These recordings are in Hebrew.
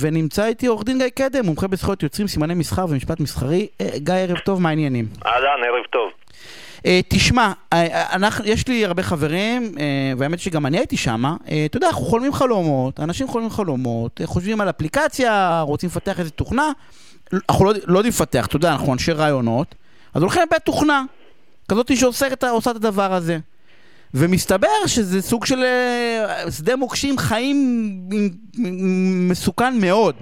ונמצא איתי עורך דין גיא קדם, מומחה בזכויות יוצרים, סימני מסחר ומשפט מסחרי. אה, גיא, ערב טוב, מה העניינים? אהלן, ערב טוב. אה, תשמע, אה, אנחנו, יש לי הרבה חברים, אה, והאמת שגם אני הייתי שם, אה, אתה יודע, אנחנו חולמים חלומות, אנשים חולמים חלומות, אה, חושבים על אפליקציה, רוצים לפתח איזה תוכנה, אנחנו לא, לא יודעים לפתח, אתה יודע, אנחנו אנשי רעיונות, אז הולכים לבית תוכנה, כזאת שעושה את, עושה את הדבר הזה. ומסתבר שזה סוג של אה, שדה מוקשים חיים מסוכן מאוד.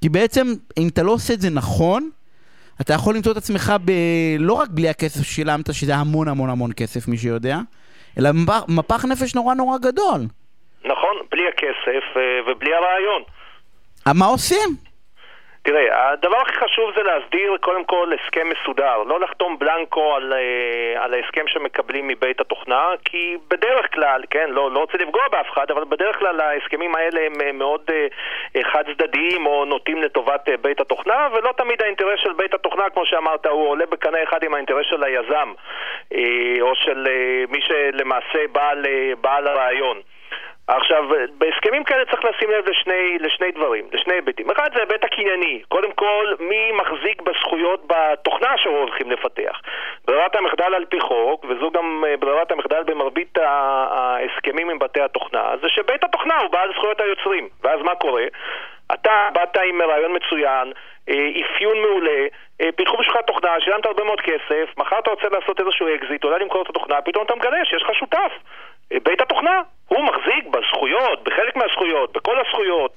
כי בעצם, אם אתה לא עושה את זה נכון, אתה יכול למצוא את עצמך ב... לא רק בלי הכסף ששילמת, שזה המון המון המון כסף, מי שיודע, אלא מפח נפש נורא נורא גדול. נכון, בלי הכסף אה, ובלי הרעיון. מה עושים? תראה, הדבר הכי חשוב זה להסדיר קודם כל הסכם מסודר, לא לחתום בלנקו על, אה, על ההסכם שמקבלים מבית התוכנה, כי בדרך כלל, כן, לא, לא רוצה לפגוע באף אחד, אבל בדרך כלל ההסכמים האלה הם אה, מאוד uh, חד צדדיים או נוטים לטובת בית התוכנה, ולא תמיד האינטרס של בית התוכנה, כמו שאמרת, הוא עולה בקנה אחד עם האינטרס של היזם, או של מי שלמעשה בעל, בעל הרעיון. עכשיו, בהסכמים כאלה צריך לשים לב לשני, לשני דברים, לשני היבטים. אחד זה ההיבט הקנייני. קודם כל, מי מחזיק בזכויות בתוכנה שהולכים לפתח. ברירת המחדל על פי חוק, וזו גם אה, ברירת המחדל במרבית ההסכמים עם בתי התוכנה, זה שבית התוכנה הוא בעל זכויות היוצרים. ואז מה קורה? אתה באת עם רעיון מצוין, אה, אפיון מעולה, אה, פיתחו בשבילך תוכנה, שילמת הרבה מאוד כסף, מחר אתה רוצה לעשות איזשהו אקזיט, אולי למכור את התוכנה, פתאום אתה מגלה שיש לך שותף. בית התוכנה, הוא מחזיק בזכויות, בחלק מהזכויות, בכל הזכויות.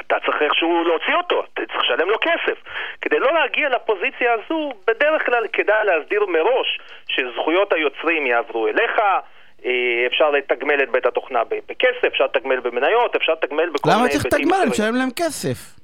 אתה צריך איכשהו להוציא אותו, אתה צריך לשלם לו כסף. כדי לא להגיע לפוזיציה הזו, בדרך כלל כדאי להסדיר מראש שזכויות היוצרים יעברו אליך, אה, אפשר לתגמל את בית התוכנה בכסף, אפשר לתגמל במניות, אפשר לתגמל בכל מיני... למה צריך לתגמל? משלם להם כסף.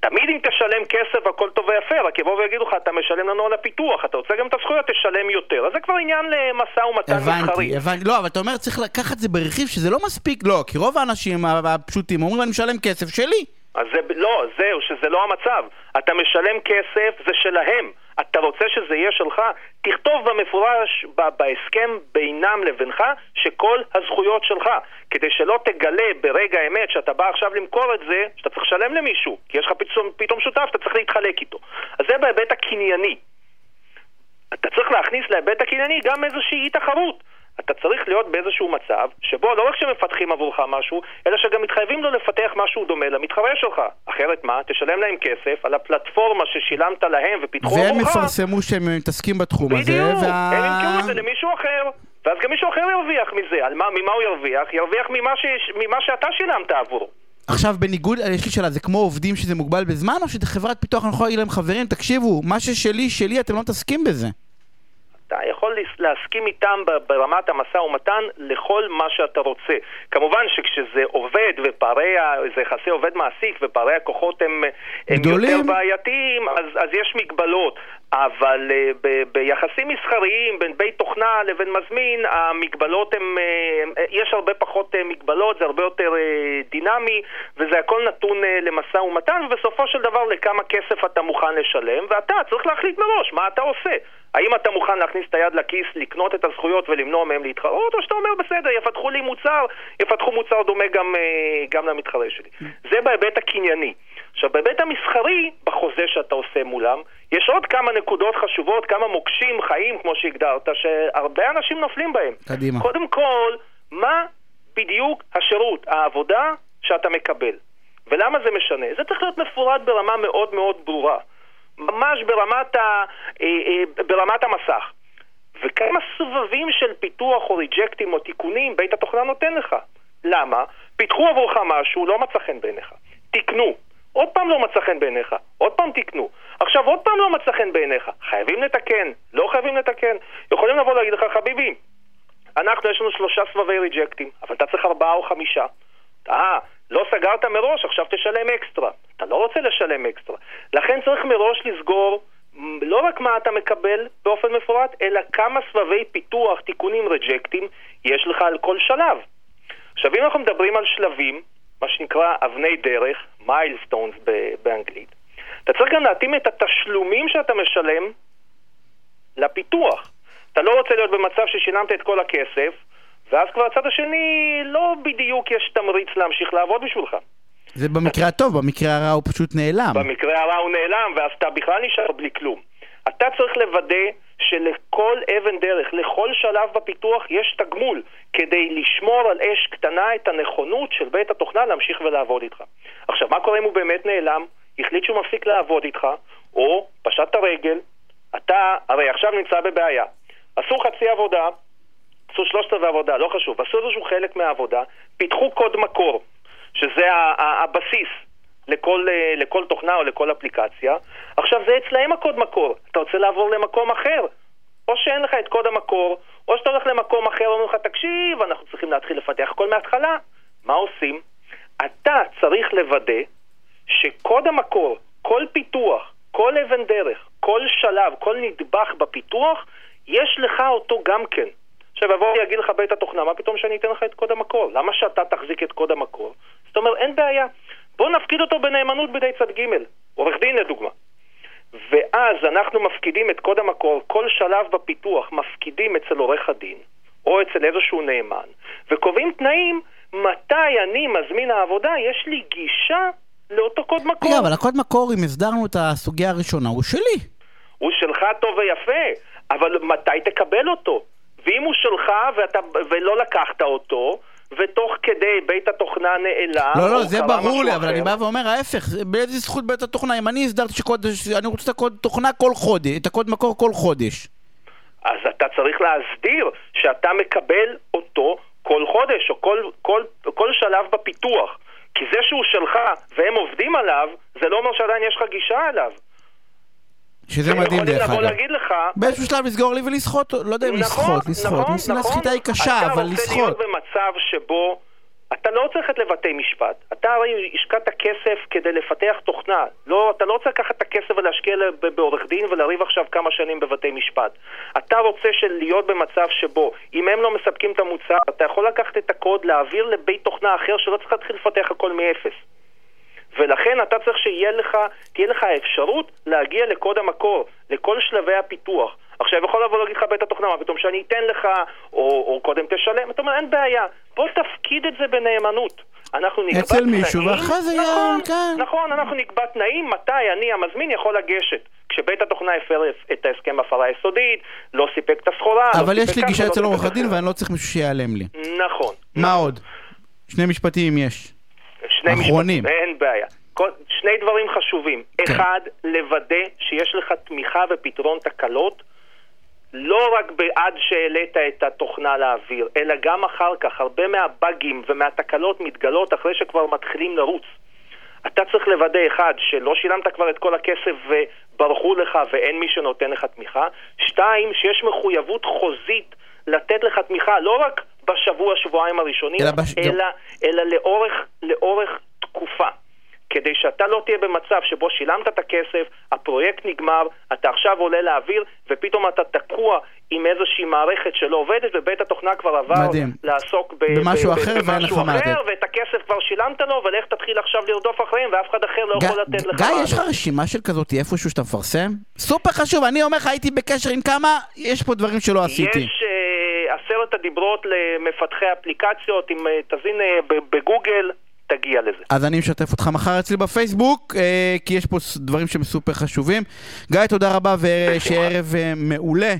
תמיד אם תשלם כסף הכל טוב ויפה, רק יבואו ויגידו לך, אתה משלם לנו על הפיתוח, אתה רוצה גם את הזכויות, תשלם יותר. אז זה כבר עניין למשא ומתן מסחרי. הבנתי, הבנתי. לא, אבל אתה אומר צריך לקחת את זה ברכיב שזה לא מספיק, לא, כי רוב האנשים הפשוטים אומרים, אני משלם כסף שלי. אז זה, לא, זהו, שזה לא המצב. אתה משלם כסף, זה שלהם. אתה רוצה שזה יהיה שלך? תכתוב במפורש בהסכם בינם לבינך שכל הזכויות שלך, כדי שלא תגלה ברגע האמת שאתה בא עכשיו למכור את זה, שאתה צריך לשלם למישהו, כי יש לך פתאום, פתאום שותף, אתה צריך להתחלק איתו. אז זה בהיבט הקנייני. אתה צריך להכניס להיבט הקנייני גם איזושהי אי תחרות. אתה צריך להיות באיזשהו מצב שבו לא רק שמפתחים עבורך משהו, אלא שגם מתחייבים לו לפתח משהו דומה למתחרה שלך. אחרת מה? תשלם להם כסף על הפלטפורמה ששילמת להם ופיתחו עבורך. והם יפרסמו שהם מתעסקים בתחום בדיוק, הזה. בדיוק, וה... הם ימכרו את זה למישהו אחר. ואז גם מישהו אחר ירוויח מזה. על מה, ממה הוא ירוויח? ירוויח ממה, ש... ממה שאתה שילמת עבורו. עכשיו בניגוד, יש לי שאלה, זה כמו עובדים שזה מוגבל בזמן, או שזה חברת פיתוח, אני יכול להגיד להם חברים, תקשיבו, מה ששלי, שלי, אתם לא מתעסקים בזה. אתה יכול להסכים איתם ברמת המשא ומתן לכל מה שאתה רוצה. כמובן שכשזה עובד ופערי, זה יחסי עובד מעסיק ופערי הכוחות הם, הם יותר בעייתיים, אז, אז יש מגבלות. אבל uh, ב- ביחסים מסחריים בין בית תוכנה לבין מזמין, המגבלות הן, uh, יש הרבה פחות uh, מגבלות, זה הרבה יותר דינמי, וזה הכל נתון למשא ומתן, ובסופו של דבר לכמה כסף אתה מוכן לשלם, ואתה צריך להחליט מראש מה אתה עושה. האם אתה מוכן להכניס את היד לכיס, לקנות את הזכויות ולמנוע מהם להתחרות, או שאתה אומר בסדר, יפתחו לי מוצר, יפתחו מוצר דומה גם, גם למתחרה שלי. זה בהיבט הקנייני. עכשיו, בהיבט המסחרי, בחוזה שאתה עושה מולם, יש עוד כמה נקודות חשובות, כמה מוקשים חיים, כמו שהגדרת, שהרבה אנשים נופלים בהם. קדימה. קודם כל, מה בדיוק השירות, העבודה שאתה מקבל? ולמה זה משנה? זה צריך להיות מפורט ברמה מאוד מאוד ברורה. ממש ברמת, ה, אה, אה, ברמת המסך. וכמה סבבים של פיתוח או ריג'קטים או תיקונים בית התוכנה נותן לך. למה? פיתחו עבורך משהו, לא מצא חן בעיניך. תקנו. עוד פעם לא מצא חן בעיניך, עוד פעם תקנו. עכשיו עוד פעם לא מצא חן בעיניך, חייבים לתקן, לא חייבים לתקן. יכולים לבוא להגיד לך, חביבי, אנחנו יש לנו שלושה סבבי ריג'קטים, אבל אתה צריך ארבעה או חמישה. אה, לא סגרת מראש, עכשיו תשלם אקסטרה. אתה לא רוצה לשלם אקסטרה. לכן צריך מראש לסגור לא רק מה אתה מקבל באופן מפורט, אלא כמה סבבי פיתוח, תיקונים, ריג'קטים יש לך על כל שלב. עכשיו, אם אנחנו מדברים על שלבים, מה שנקרא אבני דרך, מיילסטונס באנגלית. אתה צריך גם להתאים את התשלומים שאתה משלם לפיתוח. אתה לא רוצה להיות במצב ששילמת את כל הכסף, ואז כבר הצד השני לא בדיוק יש תמריץ להמשיך לעבוד בשבילך. זה במקרה הטוב, במקרה הרע הוא פשוט נעלם. במקרה הרע הוא נעלם, ואז אתה בכלל נשאר בלי כלום. אתה צריך לוודא שלכל אבן דרך, לכל שלב בפיתוח יש תגמול כדי לשמור על אש קטנה את הנכונות של בית התוכנה להמשיך ולעבוד איתך. עכשיו, מה קורה אם הוא באמת נעלם, החליט שהוא מפסיק לעבוד איתך, או פשט את הרגל, אתה הרי עכשיו נמצא בבעיה. עשו חצי עבודה, עשו שלושת רבעי עבודה, לא חשוב, עשו איזשהו חלק מהעבודה, פיתחו קוד מקור, שזה הבסיס לכל, אה, לכל תוכנה או לכל אפליקציה. עכשיו זה אצלהם הקוד מקור, אתה רוצה לעבור למקום אחר. או שאין לך את קוד המקור, או שאתה הולך למקום אחר ואומרים לך, תקשיב, אנחנו צריכים להתחיל לפתח הכל מההתחלה. מה עושים? אתה צריך לוודא שקוד המקור, כל פיתוח, כל אבן דרך, כל שלב, כל נדבך בפיתוח, יש לך אותו גם כן. עכשיו יבוא ויגיד לך בית התוכנה, מה פתאום שאני אתן לך את קוד המקור? למה שאתה תחזיק את קוד המקור? זאת אומרת, אין בעיה. בוא נפקיד אותו בנאמנות בידי צד ג', עורך דין לדוגמה. ואז אנחנו מפקידים את קוד המקור, כל שלב בפיתוח מפקידים אצל עורך הדין, או אצל איזשהו נאמן, וקובעים תנאים מתי אני, מזמין העבודה, יש לי גישה לאותו קוד מקור. רגע, אבל הקוד מקור, אם הסדרנו את הסוגיה הראשונה, הוא שלי. הוא שלך טוב ויפה, אבל מתי תקבל אותו? ואם הוא שלך ואתה, ולא לקחת אותו, ותוך כדי בית התוכנה נעלם, לא, לא, זה ברור לי, אבל אני בא ואומר ההפך, באיזה זכות בית התוכנה, אם אני הסדרתי שקוד, אני רוצה את הקוד תוכנה כל חודש, את הקוד מקור כל חודש. אז אתה צריך להסדיר שאתה מקבל אותו כל חודש, או כל, כל, כל שלב בפיתוח. כי זה שהוא שלך והם עובדים עליו, זה לא אומר שעדיין יש לך גישה אליו. שזה מדהים דרך אגב. להגיד לך... באיזשהו שלב לסגור לי ולסחוט, לא יודע אם נכון, לסחוט, לסחוט. נכון, נכון, נכון. סחיטה היא קשה, אבל אתה לסחוט. רוצה להיות במצב שבו אתה לא צריך ללכת לבתי משפט. אתה הרי השקעת כסף כדי לפתח תוכנה. לא, אתה לא רוצה לקחת את הכסף ולהשקיע בעורך דין ולריב עכשיו כמה שנים בבתי משפט. אתה רוצה להיות במצב שבו אם הם לא מספקים את המוצר, אתה יכול לקחת את הקוד, להעביר לבית תוכנה אחר שלא צריך להתחיל לפתח הכל מאפס. ולכן אתה צריך שיהיה לך, לך האפשרות להגיע לקוד המקור, לכל שלבי הפיתוח. עכשיו יכול לבוא להגיד לך בית התוכנה, מה פתאום שאני אתן לך, או, או קודם תשלם, אתה אומר אין בעיה, בוא תפקיד את זה בנאמנות. אנחנו נקבע אצל תנאים, מישהו, ואחרי זה יהיה- נכון, כן. נכון, אנחנו נקבע תנאים מתי אני המזמין יכול לגשת. כשבית התוכנה הפר את ההסכם הפרה יסודית, לא סיפק את הסחורה, לא אבל יש סיפק לי גישה אצל עורך הדין. ואני לא צריך מישהו שיעלם לי. נכון. מה עוד? שני משפטים יש. שני אחרונים. משפטים, אין בעיה. כל, שני דברים חשובים. כן. אחד, לוודא שיש לך תמיכה ופתרון תקלות, לא רק עד שהעלית את התוכנה לאוויר, אלא גם אחר כך. הרבה מהבאגים ומהתקלות מתגלות אחרי שכבר מתחילים לרוץ. אתה צריך לוודא, אחד, שלא שילמת כבר את כל הכסף וברחו לך ואין מי שנותן לך תמיכה. שתיים, שיש מחויבות חוזית לתת לך תמיכה, לא רק בשבוע, שבועיים הראשונים, אלא בש- אלא, אלא לאורך, לאורך תקופה. כדי שאתה לא תהיה במצב שבו שילמת את הכסף, הפרויקט נגמר, אתה עכשיו עולה לאוויר, ופתאום אתה תקוע עם איזושהי מערכת שלא עובדת, ובית התוכנה כבר עבר מדהים. לעסוק ב- במשהו ב- אחר במשהו אחר. ואת הכסף כבר שילמת לו, ולך תתחיל עכשיו לרדוף אחריהם, ואף אחד אחר לא ג- יכול לתת לך גיא. יש לך רשימה של כזאת איפשהו שאתה מפרסם? סופר חשוב, אני אומר לך, הייתי בקשר עם כמה, יש פה דברים שלא עשיתי. יש אה, עשרת הדיברות למפתחי אפליקציות, אם אה, תזין ב- בגוגל, תגיע לזה. אז אני משתף אותך מחר אצלי בפייסבוק, אה, כי יש פה דברים שהם סופר חשובים. גיא, תודה רבה, ושיהיה ערב אה, מעולה.